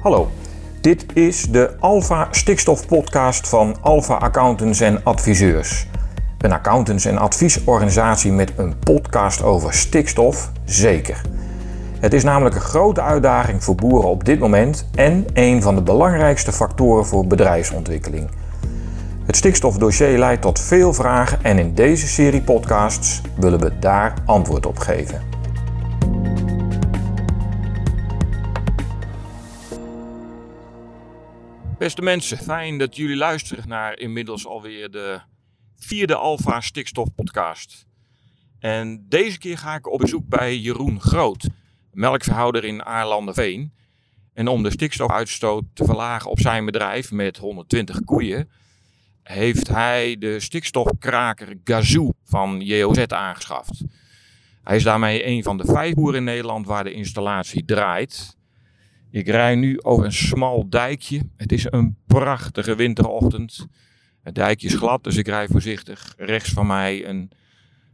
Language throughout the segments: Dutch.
Hallo, dit is de Alpha Stikstof Podcast van Alpha Accountants en Adviseurs. Een accountants- en adviesorganisatie met een podcast over stikstof, zeker. Het is namelijk een grote uitdaging voor boeren op dit moment en een van de belangrijkste factoren voor bedrijfsontwikkeling. Het stikstofdossier leidt tot veel vragen en in deze serie podcasts willen we daar antwoord op geven. Beste mensen, fijn dat jullie luisteren naar inmiddels alweer de vierde Alpha Stikstof Podcast. En deze keer ga ik op bezoek bij Jeroen Groot, melkverhouder in Aarlanderveen. En om de stikstofuitstoot te verlagen op zijn bedrijf met 120 koeien, heeft hij de stikstofkraker Gazoo van JOZ aangeschaft. Hij is daarmee een van de vijf boeren in Nederland waar de installatie draait. Ik rij nu over een smal dijkje. Het is een prachtige winterochtend. Het dijkje is glad, dus ik rij voorzichtig. Rechts van mij een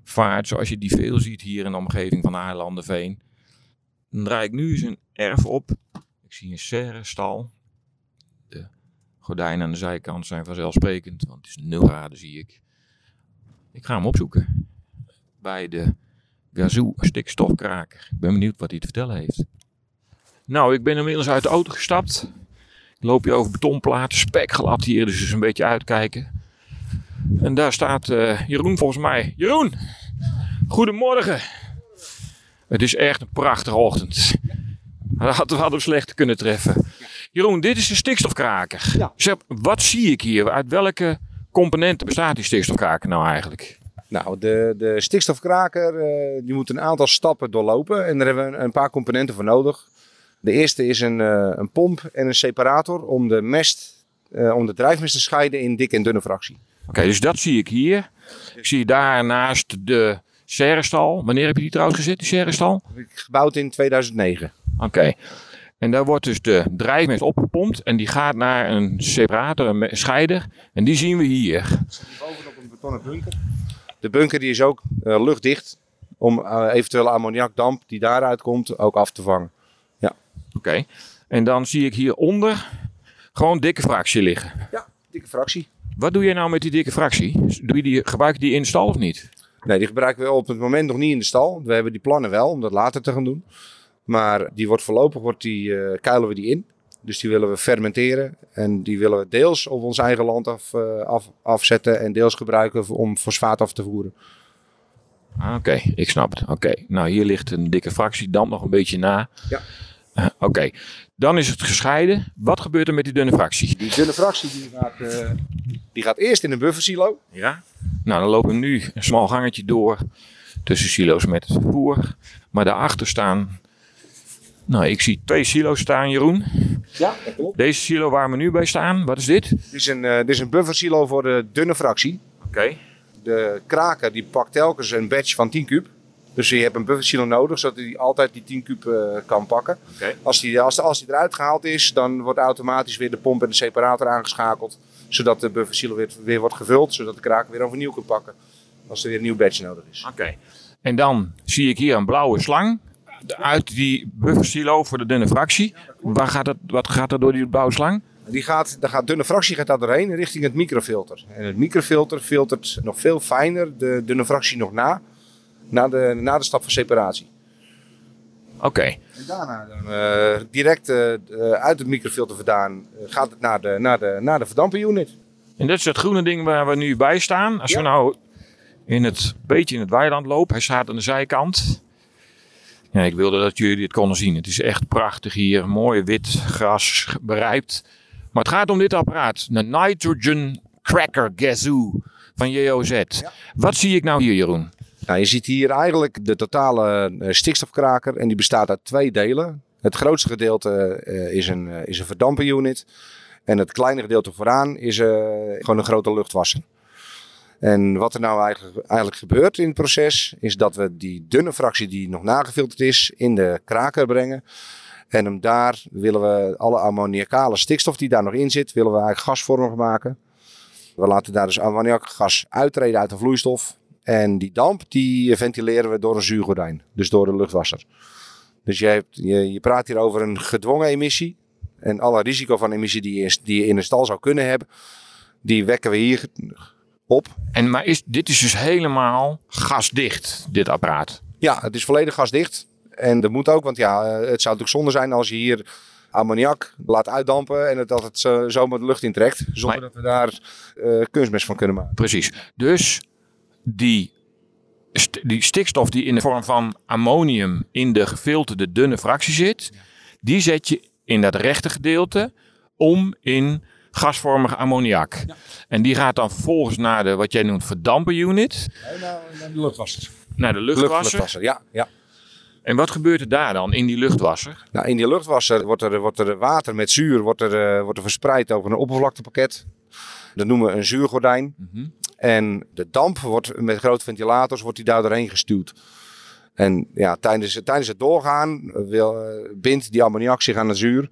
vaart zoals je die veel ziet hier in de omgeving van Aarlandenveen. Dan draai ik nu eens een erf op. Ik zie een serrestal. De gordijnen aan de zijkant zijn vanzelfsprekend, want het is 0 graden zie ik. Ik ga hem opzoeken bij de Gazoo stikstofkraker. Ik ben benieuwd wat hij te vertellen heeft. Nou, ik ben inmiddels uit de auto gestapt. Ik loop hier over betonplaten, spekglad hier, dus eens een beetje uitkijken. En daar staat uh, Jeroen volgens mij. Jeroen, goedemorgen. Het is echt een prachtige ochtend. We hadden hem slecht kunnen treffen. Jeroen, dit is de stikstofkraker. Ja. Zeg, wat zie ik hier? Uit welke componenten bestaat die stikstofkraker nou eigenlijk? Nou, de, de stikstofkraker eh, die moet een aantal stappen doorlopen. En daar hebben we een paar componenten voor nodig. De eerste is een, eh, een pomp en een separator om de mest, eh, om de drijfmest te scheiden in dikke en dunne fractie. Oké, dus dat zie ik hier. Ik zie daarnaast de serrestal. Wanneer heb je die trouwens gezet, die serrestal? Gebouwd in 2009. Oké. En daar wordt dus de drijfmest opgepompt en die gaat naar een separator, een scheider. En die zien we hier. Bovenop een betonnen bunker. De bunker die is ook eh, luchtdicht om eventuele ammoniakdamp die daaruit komt ook af te vangen. Oké. En dan zie ik hieronder gewoon dikke fractie liggen. Ja, dikke fractie. Wat doe je nou met die dikke fractie? Doe je die, gebruik je die in de stal of niet? Nee, die gebruiken we op het moment nog niet in de stal. We hebben die plannen wel om dat later te gaan doen. Maar die wordt voorlopig, wordt die, eh, kuilen we die in. Dus die willen we fermenteren. En die willen we deels op ons eigen land af, eh, af, afzetten. En deels gebruiken om fosfaat af te voeren. Ah, Oké, ik snap het. Oké, nou hier ligt een dikke fractie, dan nog een beetje na. Ja. Oké, dan is het gescheiden. Wat gebeurt er met die dunne fractie? Die dunne fractie die gaat, eh, die gaat eerst in een buffersilo. Ja. Nou, dan lopen we nu een smal gangetje door tussen silo's met het voer. Maar daarachter staan, nou ik zie twee silo's staan Jeroen. Ja, dat klopt. Deze silo waar we nu bij staan, wat is dit? Dit is een, eh, dit is een buffersilo voor de dunne fractie. Oké. De kraker die pakt telkens een batch van 10 kub. Dus je hebt een buffersilo nodig, zodat hij altijd die 10 kub eh, kan pakken. Oké. Als die, als, als die eruit gehaald is, dan wordt automatisch weer de pomp en de separator aangeschakeld. Zodat de buffersilo weer, weer wordt gevuld, zodat de kraker weer overnieuw kan pakken. Als er weer een nieuw batch nodig is. Oké. En dan zie ik hier een blauwe slang uit die buffersilo voor de dunne fractie. Waar gaat het, wat gaat er door die blauwe slang? Die gaat, daar gaat dunne fractie gaat daar doorheen richting het microfilter. En het microfilter filtert nog veel fijner de dunne fractie nog na. Na de, na de stap van separatie. Oké. En daarna dan, eh, direct eh, eh, uit het microfilter vandaan gaat het naar de, naar de, naar de verdampenunit. En dat is het groene ding waar we nu bij staan. Als Ja. we nou in het beetje in het weiland lopen, hij staat aan de zijkant. Ja, ik wilde dat jullie dit konden zien. Het is echt prachtig hier, mooi wit gras berijpt. Maar het gaat om dit apparaat, de Nitrogen Cracker Gazoo van JOZ. Wat zie ik nou hier, Jeroen? Nou, je ziet hier eigenlijk de totale eh, stikstofkraker en die bestaat uit twee delen. Het grootste gedeelte eh, is een, eh, is een verdampenunit. En het kleine gedeelte vooraan is gewoon een grote luchtwasser. En wat er nou eigenlijk, eigenlijk gebeurt in het proces, is dat we die dunne fractie die nog nagefilterd is, in de kraker brengen. En hem daar willen we alle ammoniakale stikstof die daar nog in zit, willen we eigenlijk gasvormig maken. We laten daar dus ammoniakgas uittreden uit de vloeistof. En die damp die ventileren we door een zuurgordijn, dus door de luchtwasser. Dus je, hebt, je, je praat hier over een gedwongen emissie. En alle risico van emissie die je, die je in een stal zou kunnen hebben, die wekken we hier op. En maar is, dit is dus helemaal gasdicht, dit apparaat? Ja, het is volledig gasdicht. En dat moet ook, want ja, eh, het zou natuurlijk zonde zijn als je hier ammoniak laat uitdampen en dat het zo, zomaar de lucht intrekt. Zonder Maar- dat we daar eh, kunstmest van kunnen maken. Precies. Dus die, st- die stikstof die in de vorm van ammonium in de gefilterde dunne fractie zit, die zet je in dat rechte gedeelte om in gasvormige ammoniak. En die gaat dan vervolgens naar de, wat jij noemt, verdampenunit, naar de luchtwasser. naar de luchtwasser. Luchtwasser, ja. ja. En wat gebeurt er daar dan in die luchtwasser? Nou, in die luchtwasser wordt er, wordt er water met zuur wordt er, eh, wordt er verspreid over een oppervlaktepakket. Dat noemen we een zuurgordijn. En de damp wordt met grote ventilators wordt die daar doorheen gestuwd. En ja, tijdens, tijdens het doorgaan eh, wil, eh, bindt die ammoniak zich aan het zuur.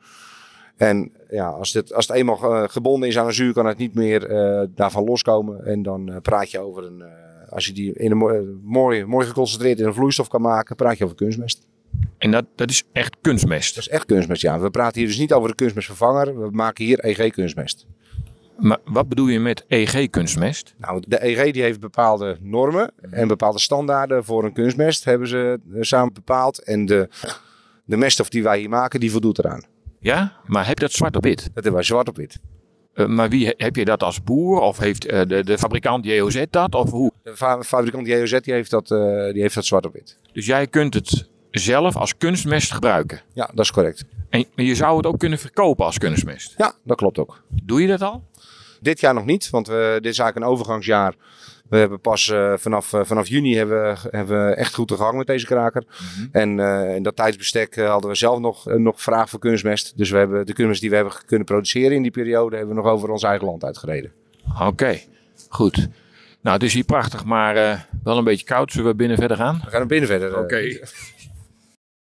En ja, als, dit, als het eenmaal eh, gebonden is aan een zuur, kan het niet meer daarvan loskomen. En dan praat je over een. als je die in een mo- mooi, mooi geconcentreerd in een vloeistof kan maken, praat je over kunstmest. En dat, dat is echt kunstmest. Dat is echt kunstmest, ja. We praten hier dus niet over de kunstmestvervanger. We maken hier EG-kunstmest. Maar wat bedoel je met EG-kunstmest? Nou, de EG die heeft bepaalde normen en bepaalde standaarden voor een kunstmest. Hebben ze eh, samen bepaald. En de, de meststof die wij hier maken, die voldoet eraan. Ja, maar heb je dat zwart op wit? Dat hebben wij zwart op wit. Eh, maar wie, heb je dat als boer? Of heeft eh, de, de fabrikant JOZ dat? Of hoe? De fa- fabrikant JOZ die heeft, dat, die heeft dat zwart op wit. Dus jij kunt het zelf als kunstmest gebruiken. Ja, dat is correct. En je zou het ook kunnen verkopen als kunstmest. Ja, dat klopt ook. Doe je dat al? Dit jaar nog niet, want we, dit is eigenlijk een overgangsjaar. We hebben pas eh, vanaf, eh, vanaf juni hebben, we- hebben we echt goed de gang met deze kraker. En eh, in dat tijdsbestek hadden we zelf nog, nog vraag voor kunstmest. Dus we hebben de kunstmest die we hebben kunnen produceren in die periode, hebben we nog over ons eigen land uitgereden. Oké, goed. Nou, het is hier prachtig, maar wel een beetje koud. Zullen we binnen verder gaan? We gaan binnen verder. Oké.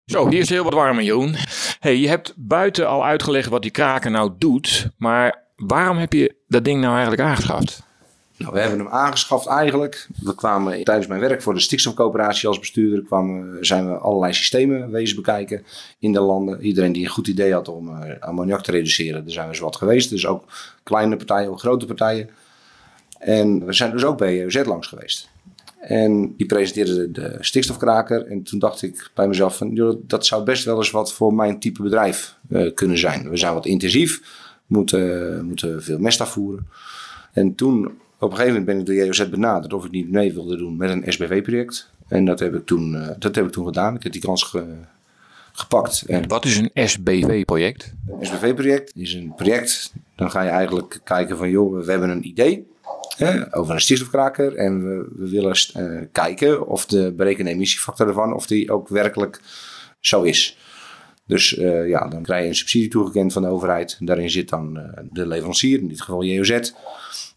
Zo, hier is heel wat warmer, Jeroen. Hey, je hebt buiten al uitgelegd wat die kraker nou doet. Maar waarom heb je dat ding nou eigenlijk aangeschaft? Nou, we hebben hem aangeschaft eigenlijk. We kwamen tijdens mijn werk voor de stikstofcoöperatie als bestuurder, kwamen, zijn we allerlei systemen wezen bekijken in de landen. Iedereen die een goed idee had om eh, ammoniak te reduceren, daar zijn we zowat geweest. Dus ook kleine partijen, ook grote partijen. En we zijn dus ook bij EOZ langs geweest. En die presenteerde de stikstofkraker. En toen dacht ik bij mezelf van, dat zou best wel eens wat voor mijn type bedrijf eh, kunnen zijn. We zijn wat intensief, moeten, moeten veel mest afvoeren. En toen, op een gegeven moment ben ik door JOZ benaderd of ik niet mee wilde doen met een SBV-project. En dat heb ik toen, eh, dat heb ik toen gedaan. Ik heb die kans ge- gepakt. En Wat is een SBV-project? een SBV-project is een project, dan ga je eigenlijk kijken van joh, we hebben een idee hè, over een stikstofkraker. En we, we willen eh, kijken of de berekende emissiefactor ervan, of die ook werkelijk zo is. Dus eh, ja, dan krijg je een subsidie toegekend van de overheid. Daarin zit dan eh, de leverancier, in dit geval JOZ.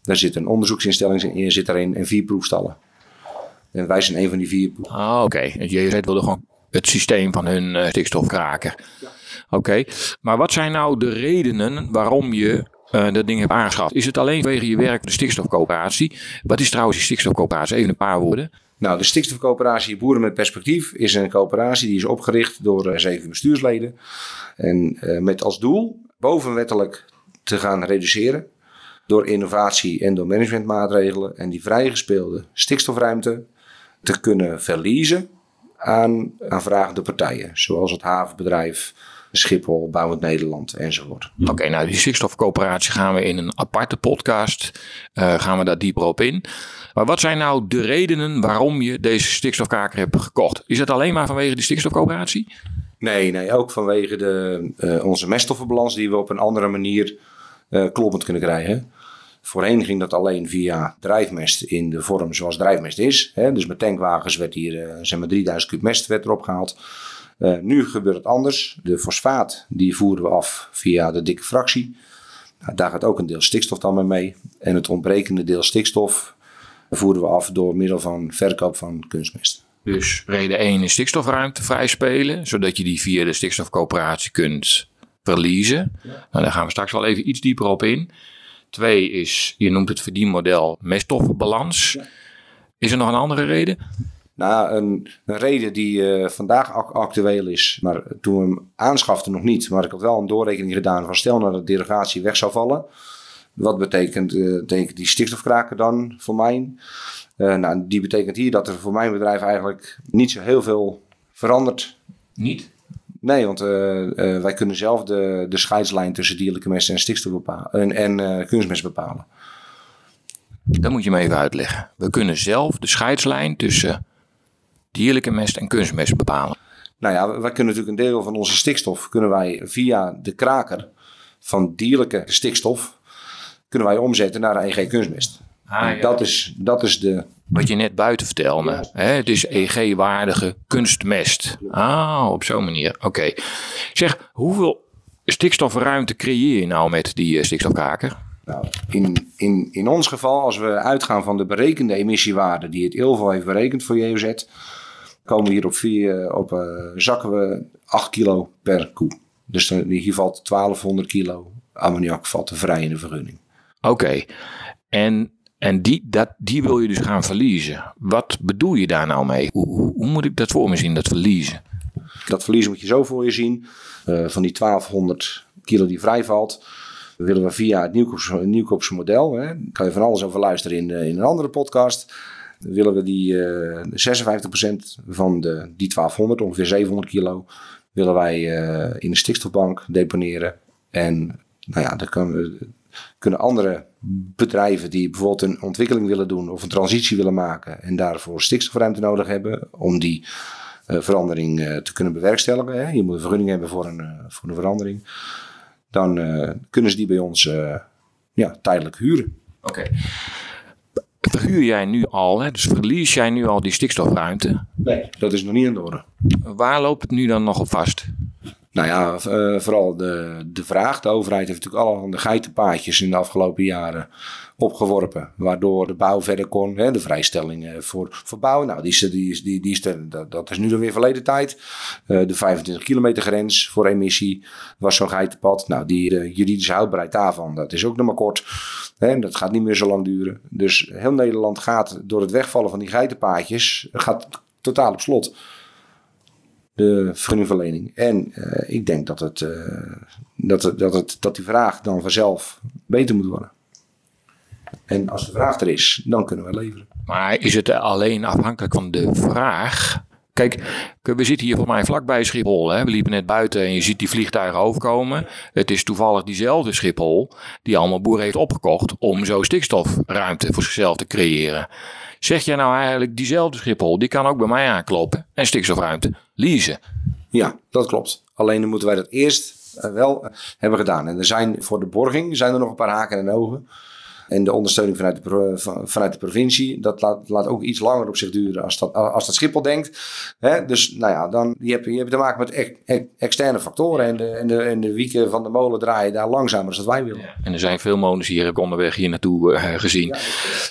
Daar zit een onderzoeksinstelling in, zit daarin en vier proefstallen. En wij zijn een van die vier Ah, oké. Het JZ wilde gewoon het systeem van hun eh, stikstofkraker. Oké. Maar wat zijn nou de redenen waarom je eh, dat ding hebt aangeschaft? Is het alleen vanwege je werk voor de stikstofcoöperatie? Wat is trouwens die stikstofcoöperatie? Even een paar woorden. Nou, de stikstofcoöperatie Boeren met Perspectief is een coöperatie die is opgericht door eh, zeven bestuursleden. En eh, met als doel bovenwettelijk te gaan reduceren door innovatie en door managementmaatregelen. En die vrijgespeelde stikstofruimte te kunnen verliezen aan, aan vragende partijen. Zoals het havenbedrijf, Schiphol, Bouwend Nederland enzovoort. Oké, nou die stikstofcoöperatie gaan we in een aparte podcast, eh, gaan we daar dieper op in. Maar wat zijn nou de redenen waarom je deze stikstofkraker hebt gekocht? Is dat alleen maar vanwege die stikstofcoöperatie? Nee, nee, ook vanwege de, eh, onze meststoffenbalans die we op een andere manier eh, kloppend kunnen krijgen. Voorheen ging dat alleen via drijfmest in de vorm zoals drijfmest is. Hè? Dus met tankwagens werd hier zeg maar 3000 kub mest werd erop gehaald. Eh, nu gebeurt het anders. De fosfaat die voeren we af via de dikke fractie. Nou, daar gaat ook een deel stikstof dan mee mee. En het ontbrekende deel stikstof voeren we af door middel van verkoop van kunstmest. Dus reden 1 is stikstofruimte vrijspelen, zodat je die via de stikstofcoöperatie kunt verliezen. Nou, daar gaan we straks wel even iets dieper op in. Twee is, je noemt het verdienmodel meststoffenbalans. Is er nog een andere reden? Nou, een, een reden die uh, vandaag actueel is, maar toen we hem aanschaften nog niet. Maar ik had wel een doorrekening gedaan van stel nou dat de derogatie weg zou vallen. Wat betekent, uh, denk die stikstofkraker dan voor mij? Uh, nou, die betekent hier dat er voor mijn bedrijf eigenlijk niet zo heel veel verandert. Niet? Nee, want wij kunnen zelf de, de scheidslijn tussen dierlijke mest en stikstof bepalen en, en kunstmest bepalen. Dat moet je me even uitleggen. We kunnen zelf de scheidslijn tussen dierlijke mest en kunstmest bepalen. Nou ja, wij kunnen natuurlijk een deel van onze stikstof kunnen wij via de kraker van dierlijke stikstof kunnen wij omzetten naar EG kunstmest. Ah, ja. dat, is, dat is de. Wat je net buiten vertelde. Hè? Het is EG-waardige kunstmest. Ah, op zo'n manier. Oké. Zeg, hoeveel stikstofruimte creëer je nou met die uh, stikstofkaker? Nou, in, in, in ons geval, als we uitgaan van de berekende emissiewaarde die het ILVO heeft berekend voor JOZ, komen we hier op, vier, op uh, zakken we 8 kilo per koe. Dus dan, hier valt 1200 kilo ammoniak valt vrij in de vergunning. Oké, en, en die, dat, die wil je dus gaan verliezen. Wat bedoel je daar nou mee? Hoe, hoe, hoe moet ik dat voor me zien, dat verliezen? Dat verliezen moet je zo voor je zien. Uh, van die 1200 kilo die vrij valt, willen we via het Nieuwkoopse, Nieuwkoopse model, hè, kan je van alles over luisteren in, in een andere podcast, willen we die uh, eh, 56% van de, die 1200, ongeveer 700 kilo, willen wij uh, in de stikstofbank deponeren. En nou ja, dan kunnen, kunnen andere bedrijven die bijvoorbeeld een ontwikkeling willen doen of een transitie willen maken en daarvoor stikstofruimte nodig hebben om die verandering te kunnen bewerkstelligen. Hè. Je moet een vergunning hebben voor een, voor een verandering dan kunnen ze die bij ons ja, tijdelijk huren. Oké. Verhuur jij nu al, hè? dus verlies jij nu al die stikstofruimte? Nee, dat is nog niet aan de orde. Waar loopt het nu dan nog op vast? Nou ja, uh, vooral de, de vraag. De overheid heeft natuurlijk allerhande geitenpaadjes in de afgelopen jaren opgeworpen. Waardoor de bouw verder kon. Hè, de vrijstelling voor, voor bouw. Nou, die die die, die is dat, dat is nu dan weer verleden tijd. Uh, de 25 kilometer grens voor emissie was zo'n geitenpad. Nou, die de juridische houdbaarheid daarvan, dat is ook nog maar kort. Hè, dat gaat niet meer zo lang duren. Dus heel Nederland gaat door het wegvallen van die geitenpaadjes, gaat totaal op slot de vergunningverlening. En uh, ik denk dat, het, dat, dat, het, dat die vraag dan vanzelf beter moet worden. En als de vraag er is, dan kunnen we leveren. Maar is het alleen afhankelijk van de vraag? Kijk, we zitten hier voor mij vlakbij Schiphol. Hè? We liepen net buiten en je ziet die vliegtuigen overkomen. Het is toevallig diezelfde Schiphol die allemaal boeren heeft opgekocht om zo stikstofruimte voor zichzelf te creëren. Zeg jij nou eigenlijk diezelfde Schiphol, die kan ook bij mij aankloppen en stikstofruimte leasen? Ja, dat klopt. Alleen dan moeten wij dat eerst eh, wel hebben gedaan. En er zijn voor de borging zijn er nog een paar haken en ogen. En de ondersteuning vanuit de, vanuit de provincie, dat laat, laat ook iets langer op zich duren als dat, als dat Schiphol denkt. Hè? Dus nou ja, dan, je, hebt, je hebt te maken met externe factoren. En de, en, de, en de wieken van de molen draaien daar langzamer dan wij willen. En er zijn veel molens hier onderweg hier naartoe uh, gezien.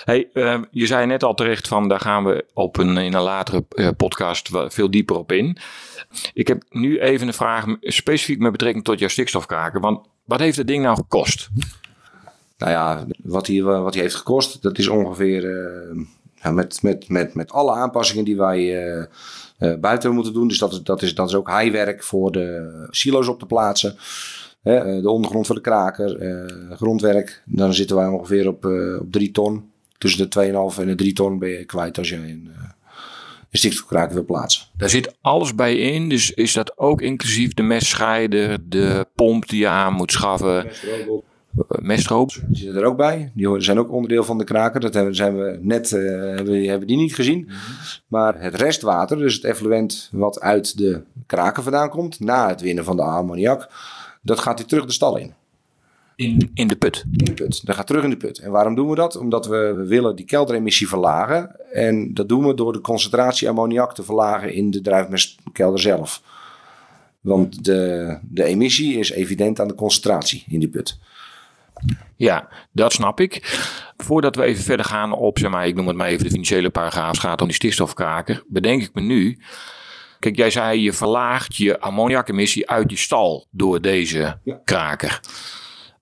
hey, uh, je zei net al terecht van, daar gaan we op een, in een latere uh, podcast veel dieper op in. Ik heb nu even een vraag specifiek met betrekking tot jouw stikstofkaken. Want wat heeft het ding nou gekost? Nou ja, wat hij, wat hij heeft gekost, dat is ongeveer uh, ja, met, met, met, met alle aanpassingen die wij uh, uh, buiten moeten doen. Dus dat is, dat, is, dat is ook heiwerk voor de silo's op te plaatsen. de ondergrond voor de kraker, grondwerk. Dan zitten wij ongeveer op, op 3 ton. Tussen de 2,5 en de 3 ton ben je kwijt als je een, een stikstofkraker wil plaatsen. Daar zit alles bij in. Dus is dat ook inclusief de messcheider, de pomp die je aan moet schaffen? Mestroop. Die zitten er ook bij. Die zijn ook onderdeel van de kraker. Dat hebben, zijn we net uh, hebben, hebben die niet gezien. Mhm. Maar het restwater, dus het effluent wat uit de kraker vandaan komt, na het winnen van de ammoniak, dat gaat hij terug de stal in. In, in de put? In de put. Dat gaat terug in de put. En waarom doen we dat? Omdat we, we willen die kelderemissie verlagen. En dat doen we door de concentratie ammoniak te verlagen in de druifmestkelder zelf. Want de, de emissie is evident aan de concentratie in die put. Ja, dat snap ik. Voordat we even verder gaan op, zeg maar, ik noem het maar even de financiële paragraaf, gaat om die stikstofkraker, bedenk ik me nu. Kijk, jij zei je verlaagt je ammoniakemissie uit je stal door deze kraker.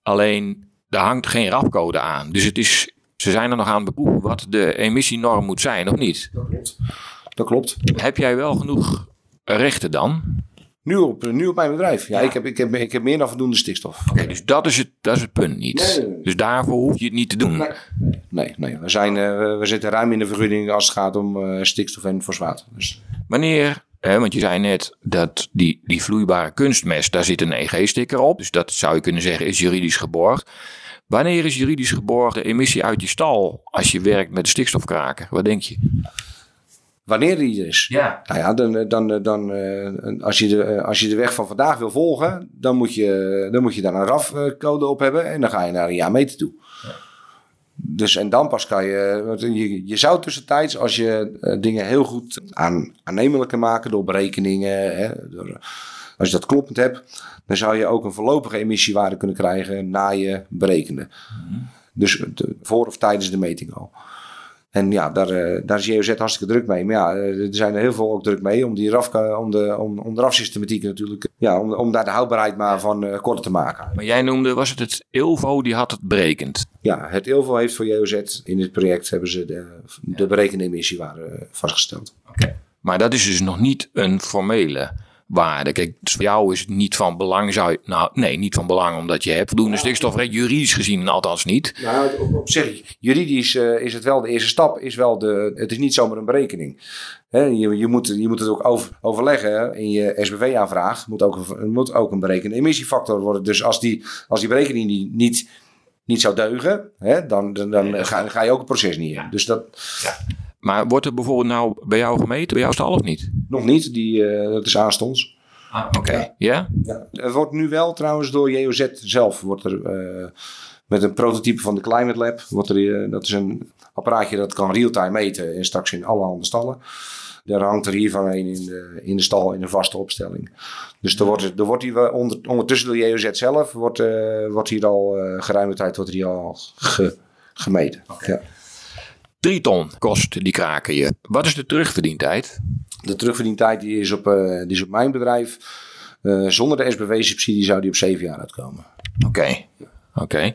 Alleen, daar hangt geen rapcode aan. Dus het is, ze zijn er nog aan het beproeven wat de emissienorm moet zijn, of niet? Dat klopt. dat klopt. Heb jij wel genoeg rechten dan? Nu op, nu op mijn bedrijf. Ja, Ik, heb, ik, heb, ik heb meer dan voldoende stikstof. Oké, dus dat is, het, dat is het punt niet. Nee, nee, nee. Dus daarvoor hoef je het niet te doen. Nee, nee. We, zijn, eh, we zitten ruim in de vergunning als het gaat om eh, stikstof en fosfaat. Dus Wanneer, hè, want je zei net dat die, die vloeibare kunstmest, daar zit een EG-sticker op. Dus dat zou je kunnen zeggen is juridisch geborgd. Wanneer is juridisch geborgd de emissie uit je stal als je werkt met de stikstofkraker? Wat denk je? Wanneer die er is. Ja. Nou ja, dan, dan, dan, eh, als, je de, eh, als je de weg van vandaag wil volgen, dan moet je, dan moet je daar een RAF-code op hebben en dan ga je naar een jaar meter toe. Dus en dan pas kan je, want je, je zou tussentijds, als je eh, dingen heel goed aan, aannemelijk kan maken door berekeningen, hè, door, als je dat kloppend hebt, dan zou je ook een voorlopige emissiewaarde kunnen krijgen na je berekende. Dus de- voor of tijdens de meting al. En ja, daar, eh, daar is JOZ hartstikke druk mee. Maar ja, eh, er zijn er heel veel ook druk mee om die RAF, om de, om, om de RAF-systematiek natuurlijk, ja, om, om daar de houdbaarheid maar van eh, korter te maken. Maar jij noemde, was het het ILVO, die had het berekend. Ja, het ILVO heeft voor JOZ in dit project hebben ze de, de berekende emissiewaarde eh, vastgesteld. Maar dat is dus nog niet een formele waarde. Kijk, dus voor jou is het niet van belang, zou je, nou nee, niet van belang omdat je hebt voldoende stikstof, juridisch gezien althans niet. Nou, op, zich, juridisch eh, is het wel de eerste stap, is wel de, het is niet zomaar een berekening. Hè, je, je, moet, je moet het ook over, overleggen in je SBV-aanvraag. Moet ook, een- moet ook een berekende emissiefactor worden. Dus als die, als die berekening niet, niet, niet zou deugen, hè, dan, dan, dan ga, ga je ook het proces niet in. Dus dat Maar wordt er bijvoorbeeld nou bij jou gemeten, bij jou stal of niet? Nog niet, die, eh, dat is aanstonds. Ah, oké. Ja? Ja. Het wordt nu wel trouwens door JOZ zelf, wordt er eh, met een prototype van de Climate Lab, wordt er, eh, dat is een apparaatje dat kan real-time meten en straks in alle handen stallen. Daar hangt er hiervan een in de, in de stal in een vaste opstelling. Dus er wordt, er wordt hier wel onder, ondertussen door JOZ zelf, wordt, eh, wordt hier al eh, geruime tijd wordt hier al ge- gemeten. Ja. Drie ton kost die kraken je. Wat is de terugverdientijd? De terugverdientijd die is, op, eh, die is op mijn bedrijf. eh, zonder de SBW-subsidie zou die op zeven jaar uitkomen. Oké. Oké.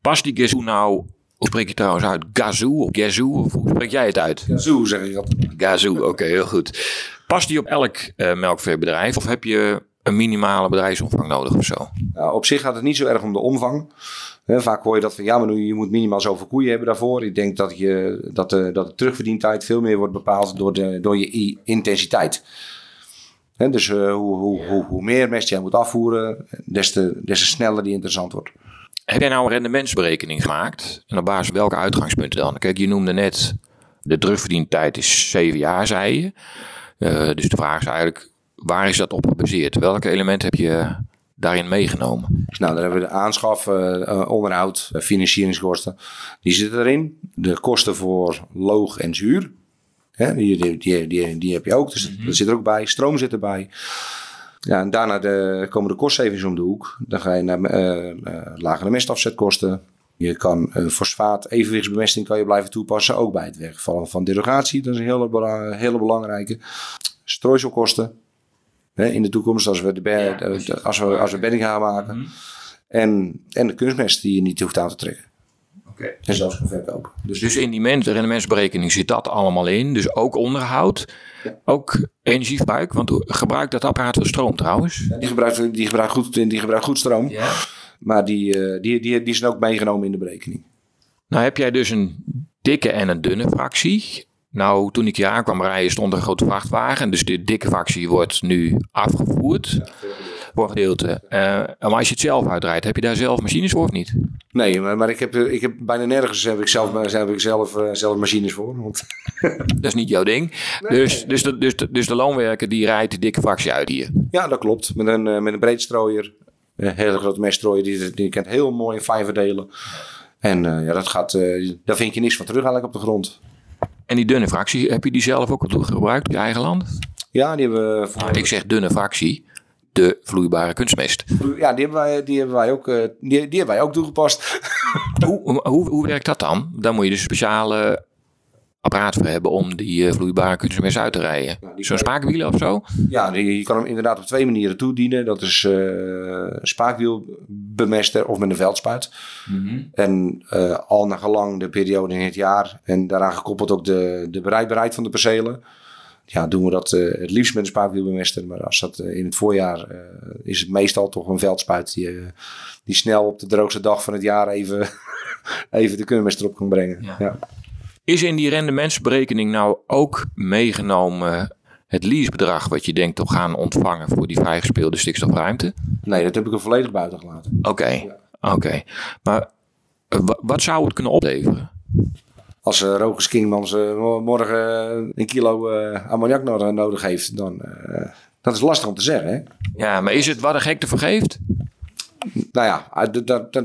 Past die gazoo nou, hoe spreek je trouwens uit? Gazoo of gazoo? Of hoe spreek jij het uit? Zo zeg ik dat. Gazoo, oké, heel goed. Past die op elk eh, melkveebedrijf of heb je een minimale bedrijfsomvang nodig of zo? Nou, op zich gaat het niet zo erg om de omvang. Vaak hoor je dat van ja, maar nu, je moet minimaal zoveel koeien hebben daarvoor. Ik denk dat, je, dat, de, dat de terugverdientijd veel meer wordt bepaald door, de, door je intensiteit. Dus eh, hoe, hoe, hoe, hoe meer mest jij moet afvoeren, des te, des te sneller die interessant wordt. Heb jij nou een rendementsberekening gemaakt? En op basis van welke uitgangspunten dan? Kijk, je noemde net de terugverdientijd is zeven jaar, zei je. Eh, dus de vraag is eigenlijk, waar is dat op gebaseerd? Welke elementen heb je daarin meegenomen? Dus nou, dan hebben we de aanschaf, eh, eh, onderhoud, eh, financieringskosten. Die zitten erin. De kosten voor loog en zuur. Hè, die, die, die, die, die heb je ook. Dus dat zit er ook bij. Stroom zit erbij. Ja, en daarna de, komen de kostsavings om de hoek. Dan ga je naar eh, eh, lagere mestafzetkosten. Je kan fosfaat evenwichtsbemesting kan je blijven toepassen. Ook bij het wegvallen van derogatie. Dat is een hele, hele belangrijke. Strooiselkosten. Hè, in de toekomst als we, de, als we, als we bedding gaan maken. En, en de kunstmest die je niet hoeft aan te trekken. En zelfs kan verkopen. Dus, Dus in die men- rendementsberekening zit dat allemaal in. Dus ook onderhoud, ook energieverbruik. Want gebruikt dat apparaat veel stroom trouwens? die, gebruikt, die, gebruikt goed, die gebruikt goed stroom. Ja. Maar die, eh, die, die, die zijn ook meegenomen in de berekening. Nou heb jij dus een dikke en een dunne fractie. Nou, toen ik hier aankwam rijden stond er een grote vrachtwagen. Dus de dikke fractie wordt nu afgevoerd. Voor een gedeelte. Eh, maar als je het zelf uitrijdt, heb je daar zelf machines voor of niet? Nee, maar, maar ik, heb, eh, ik heb bijna nergens heb ik zelf, heb ik zelf, eh, zelf machines voor. Want, Dat is niet jouw ding. Dus, dus, de, dus, de, dus de loonwerker die rijdt de dikke fractie uit hier. ja, dat klopt. Met een, eh, met een breedstrooier. Een hele grote meststrooier. Die, die kent heel mooi in verdelen. En eh, ja, dat gaat, eh, daar vind je niks van terug eigenlijk op de grond. En die dunne fractie, heb je die zelf ook al gebruikt op je eigen land? Ja, die hebben we voor, Ik zeg dunne fractie, de vloeibare kunstmest. ja, die hebben wij, die hebben wij, ook, eh, die, die hebben wij ook toegepast. hoe, hoe, hoe werkt dat dan? Daar moet je dus speciale apparaat voor hebben om die eh, vloeibare kunstmest uit te rijden. Zo'n spaakwielen of zo? Ja, die- je kan hem inderdaad op twee manieren toedienen. Dat is eh spaakwielbemester of met een veldspuit. En eh, al naar gelang de periode in het jaar en daaraan gekoppeld ook de, de bereikbaarheid van de percelen. ja, doen we dat het liefst met een spuitwielbemester. Maar als dat in het voorjaar is het meestal toch een veldspuit die, die snel op de droogste dag van het jaar even, even de kunstmest erop kan brengen. Ja. Is in die rendementsberekening nou ook meegenomen het leasebedrag wat je denkt te gaan ontvangen voor die vrijgespeelde stikstofruimte? Nee, dat heb ik er volledig buiten gelaten. Oké, oké. Maar eh, wat zou het kunnen opleveren? Als uh, Rogers Kingmans uh, morgen een kilo ammoniak nodig heeft, dan dat is lastig om te zeggen. Hè? Ja, maar is het wat een gek te vergeeft? Nou ja,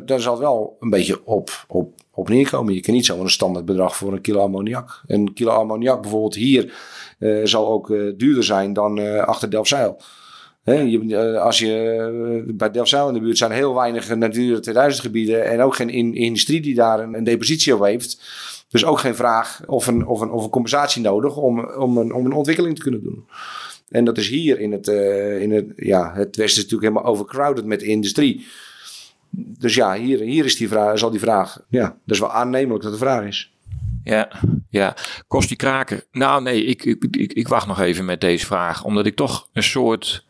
daar zal wel een beetje op, op, op neerkomen. Je kan niet zo een standaard bedrag voor een kilo ammoniak. Een kilo ammoniak bijvoorbeeld hier uh, zal ook uh, duurder zijn dan uh, achter Delfzijl. Je, als je, bij Delfzijl in de buurt zijn heel weinig Natura 2000 gebieden en ook geen in, industrie die daar een, depositie op heeft. Dus ook geen vraag of een, of een, of een compensatie nodig om, om, een, om een ontwikkeling te kunnen doen. En dat is hier in het, in het, ja, het Westen natuurlijk helemaal overcrowded met industrie. Dus ja, hier, hier is die vraag, zal die vraag, ja, dat is wel aannemelijk dat de vraag is. Ja, ja. Kost die kraken? Nou nee, ik, ik, ik, ik, wacht nog even met deze vraag. Omdat ik toch een soort,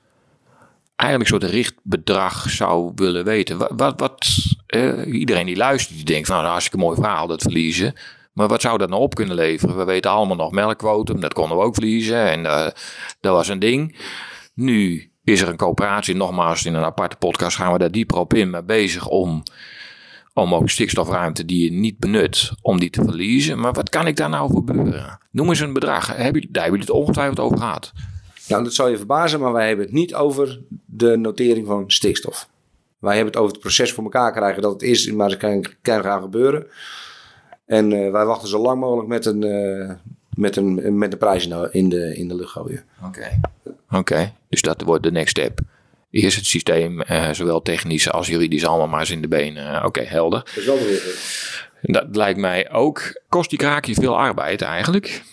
eigenlijk een soort richtbedrag zou willen weten. Wat, wat, wat eh, iedereen die luistert, die denkt van nou, hartstikke mooi verhaal dat verliezen. Maar wat zou dat nou op kunnen leveren? We weten allemaal nog melkquotum, dat konden we ook verliezen. En uh, dat was een ding. Nu is er een coöperatie, nogmaals in een aparte podcast gaan we daar dieper op in, maar bezig om om ook stikstofruimte die je niet benut, om die te verliezen. Maar wat kan ik daar nou voor gebeuren? Noem eens een bedrag. Heb je, daar hebben jullie het ongetwijfeld over gehad. Nou, dat zal je verbazen, maar wij hebben het niet over de notering van stikstof. Wij hebben het over het proces voor elkaar krijgen dat het is, maar het kan, kan gaan gebeuren. En uh, wij wachten zo lang mogelijk met een, uh, met een, met een prijs in de, in de lucht gooien. Oké, oké. dus dat wordt de next step is het systeem, uh, zowel technisch als juridisch, allemaal maar eens in de benen. Uh, Oké, helder. Dat is wel Dat lijkt mij ook. Kost die kraakje veel arbeid eigenlijk?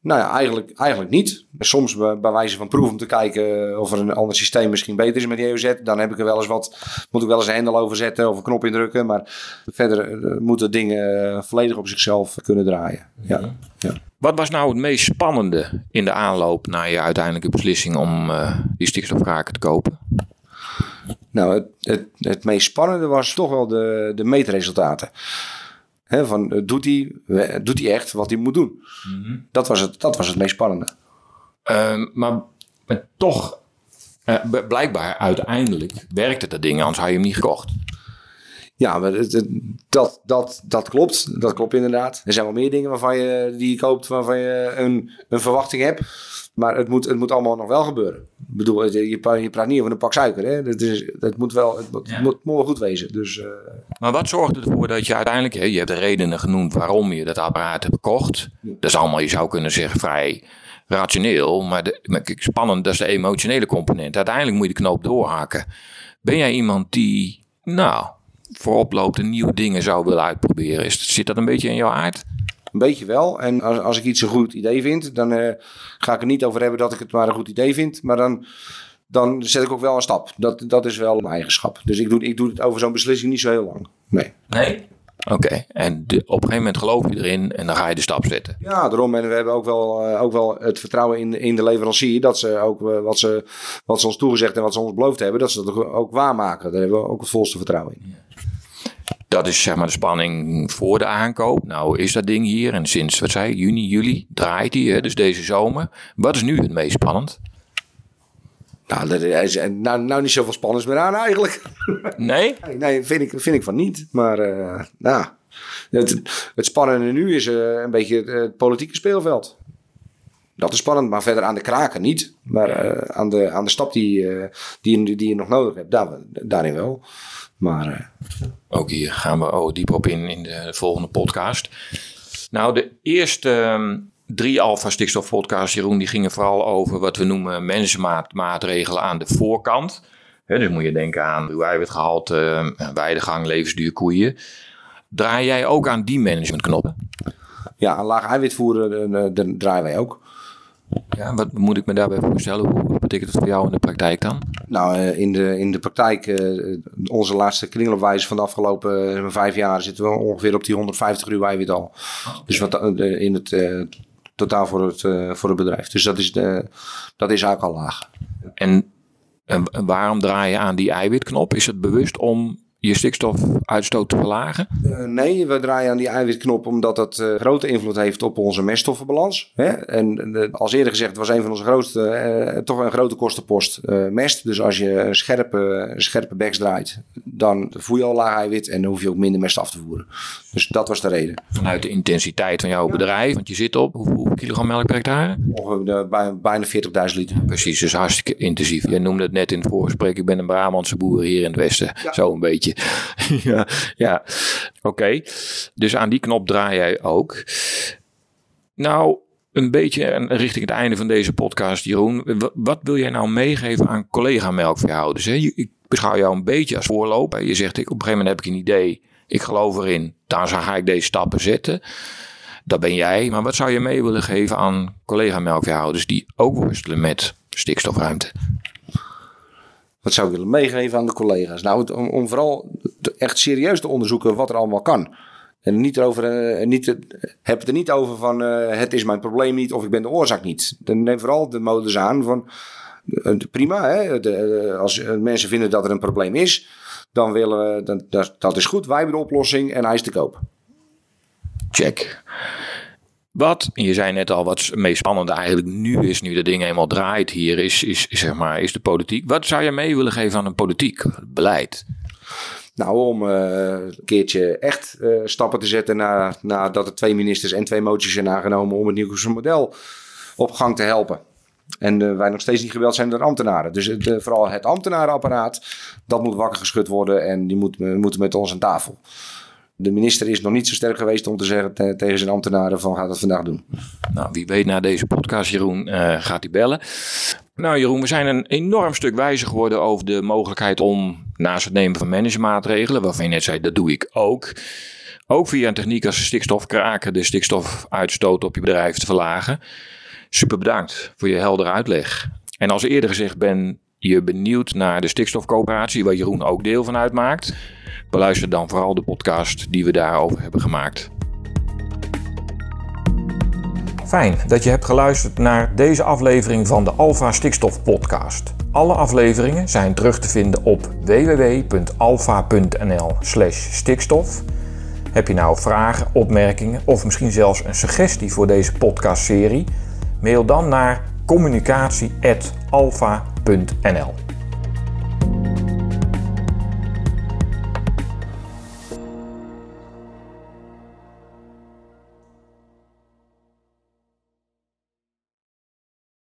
Nou ja, eigenlijk, eigenlijk niet. Soms bij, wijze van proef om te kijken of er een ander systeem misschien beter is met die EOZ. Dan heb ik er wel eens wat, moet ik wel eens een hendel over zetten of een knop indrukken. Maar verder moeten dingen volledig op zichzelf kunnen draaien. Ja. ja. Wat was nou het meest spannende in de aanloop naar je uiteindelijke beslissing om uh, die stikstofkraken te kopen? Nou, het, het, het, meest spannende was toch wel de, de meetresultaten. He, van, eh, doet hij doet hij echt wat hij moet doen? Mhm. dat, was het, dat was het meest spannende. Uh, maar, maar, toch, uh, blijkbaar uiteindelijk werkte dat ding, anders had je hem niet gekocht. Ja, maar dat, dat, dat klopt. Dat klopt inderdaad. Er zijn wel meer dingen waarvan je, die je koopt waarvan je een, een verwachting hebt. Maar het moet, het moet allemaal nog wel gebeuren. Ik bedoel, je, je praat niet over een pak suiker. Hè? Dat, is, dat moet wel, het, moet, moet, goed wezen. Dus, uh... Maar wat zorgt ervoor dat je uiteindelijk, hè, je hebt de redenen genoemd waarom je dat apparaat hebt gekocht. Dat is allemaal, je zou kunnen zeggen, vrij rationeel. Maar, de, spannend, dat is de emotionele component. Uiteindelijk moet je de knoop doorhaken. Ben jij iemand die, nou, voorop loopt en nieuwe dingen zou willen uitproberen. Is, zit dat een beetje in jouw aard? Een beetje wel. En als, als ik iets een goed idee vind, dan uh, ga ik er niet over hebben dat ik het maar een goed idee vind. Maar dan, dan zet ik ook wel een stap. Dat, dat is wel mijn eigenschap. Dus ik doe, ik doe het over zo'n beslissing niet zo heel lang. Nee. Nee? Oké, en op een gegeven moment geloof je erin en dan ga je de stap zetten. Ja, daarom. En we hebben ook wel, uh, ook wel het vertrouwen in, in de leverancier. Dat ze ook uh, wat, ze, wat ze ons toegezegd en wat ze ons beloofd hebben, dat ze dat ook waarmaken. Daar hebben we ook het volste vertrouwen in. Dat is zeg maar de spanning voor de aankoop. Nou is dat ding hier en sinds, wat zei juni, juli draait hij, dus deze zomer. Wat is nu het meest spannend? Nou, is nou, nou niet zoveel spannends meer aan eigenlijk. Nee? nee, vind ik, vind ik van niet. Maar uh, nou, het, het spannende nu is uh, een beetje het, het, politieke speelveld. Dat is spannend, maar verder aan de kraken niet. Maar uh, aan, de, aan de stap die, die, die je nog nodig hebt, daar, daarin wel. Maar, Ook hier gaan we oh, dieper op in in de volgende podcast. Nou, de eerste ehm, drie Alpha Stikstof podcasts, Jeroen, die gingen vooral over wat we noemen managementmaatregelen aan de voorkant. dus moet je denken aan uw eiwitgehalte, uh, weidegang, levensduur koeien. Draai jij ook aan die managementknoppen? Ja, aan laag eiwitvoer uh, draaien wij ook. Ja, wat moet ik me daarbij voorstellen? Hoe betekent het voor jou in de praktijk dan? Nou, eh, in de, in de praktijk, uh, onze laatste kringloopwijze van de afgelopen uh, vijf jaar zitten we ongeveer op die 150 uur eiwit al. Dus wat in het totaal voor het, voor het bedrijf. Dus dat is, de, dat is eigenlijk al laag. En, en waarom draai je aan die eiwitknop? Is het bewust om je stikstofuitstoot te verlagen? Uh, nee, we draaien aan die eiwitknop omdat dat uh, grote invloed heeft op onze meststoffenbalans. Hè? En uh, als eerder gezegd, het was een van onze grootste, toch een grote kostenpost mest. Dus als je scherpe, scherpe beks draait, dan voer je al laag eiwit en dan hoef je ook minder mest af te voeren. Dus dat was de reden. Vanuit de intensiteit van jouw bedrijf, want je zit op hoeveel kilogram melk per hectare? Ongeveer bijna 40.000 liter. Precies, dus hartstikke intensief. Je noemde het net in het voorgesprek, ik ben een Brabantse boer hier in het westen. Zo een beetje. ja, ja. oké. Dus aan die knop draai jij ook. Nou, een beetje richting het einde van deze podcast, Jeroen. Wat wil jij nou meegeven aan collega-melkveehouders? Ik beschouw jou een beetje als voorloper. Je zegt, ik, op een gegeven moment heb ik een idee. Ik geloof erin. Daar ga ik deze stappen zetten. Dat ben jij. Maar wat zou je mee willen geven aan collega-melkveehouders die ook worstelen met stikstofruimte? Wat zou ik willen meegeven aan de collega's? Nou, om, om vooral echt serieus te onderzoeken wat er allemaal kan. En niet erover, uh, niet, heb het er niet over van uh, het is mijn probleem niet of ik ben de oorzaak niet. Dan neem vooral de modus aan van uh, prima, hè, als mensen vinden dat er een probleem is, dan willen we, dan, dat, dat is goed, wij hebben de oplossing en hij is te koop. Check. Wat, je zei net al, wat het meest spannende eigenlijk nu is, nu de ding eenmaal draait hier, is, is, zeg maar, is de politiek. Wat zou je mee willen geven aan een politiek beleid? Nou, om uh, een keertje echt uh, stappen te zetten na, nadat er twee ministers en twee moties zijn aangenomen om het nieuwe model op gang te helpen. En uh, wij nog steeds niet gebeld zijn door ambtenaren. Dus vooral het ambtenarenapparaat, dat moet wakker geschud worden en die moet, moeten met ons aan tafel. De minister is nog niet zo sterk geweest om te zeggen tegen zijn ambtenaren van gaat het vandaag doen. Nou, wie weet na deze podcast, Jeroen, uh, gaat hij bellen. Nou Jeroen, we zijn een enorm stuk wijzer geworden over de mogelijkheid om naast het nemen van managementmaatregelen, waarvan je net zei, dat doe ik ook. Ook via een techniek als stikstofkraken de stikstofuitstoot op je bedrijf te verlagen. Super bedankt voor je heldere uitleg. En als eerder gezegd ben je benieuwd naar de stikstofcoöperatie, waar Jeroen ook deel van uitmaakt, beluister dan vooral de podcast die we daarover hebben gemaakt. Fijn dat je hebt geluisterd naar deze aflevering van de Alpha Stikstof Podcast. Alle afleveringen zijn terug te vinden op www.alpha.nl/stikstof. Heb je nou vragen, opmerkingen of misschien zelfs een suggestie voor deze podcastserie? Mail dan naar www.ecomagazine.nl.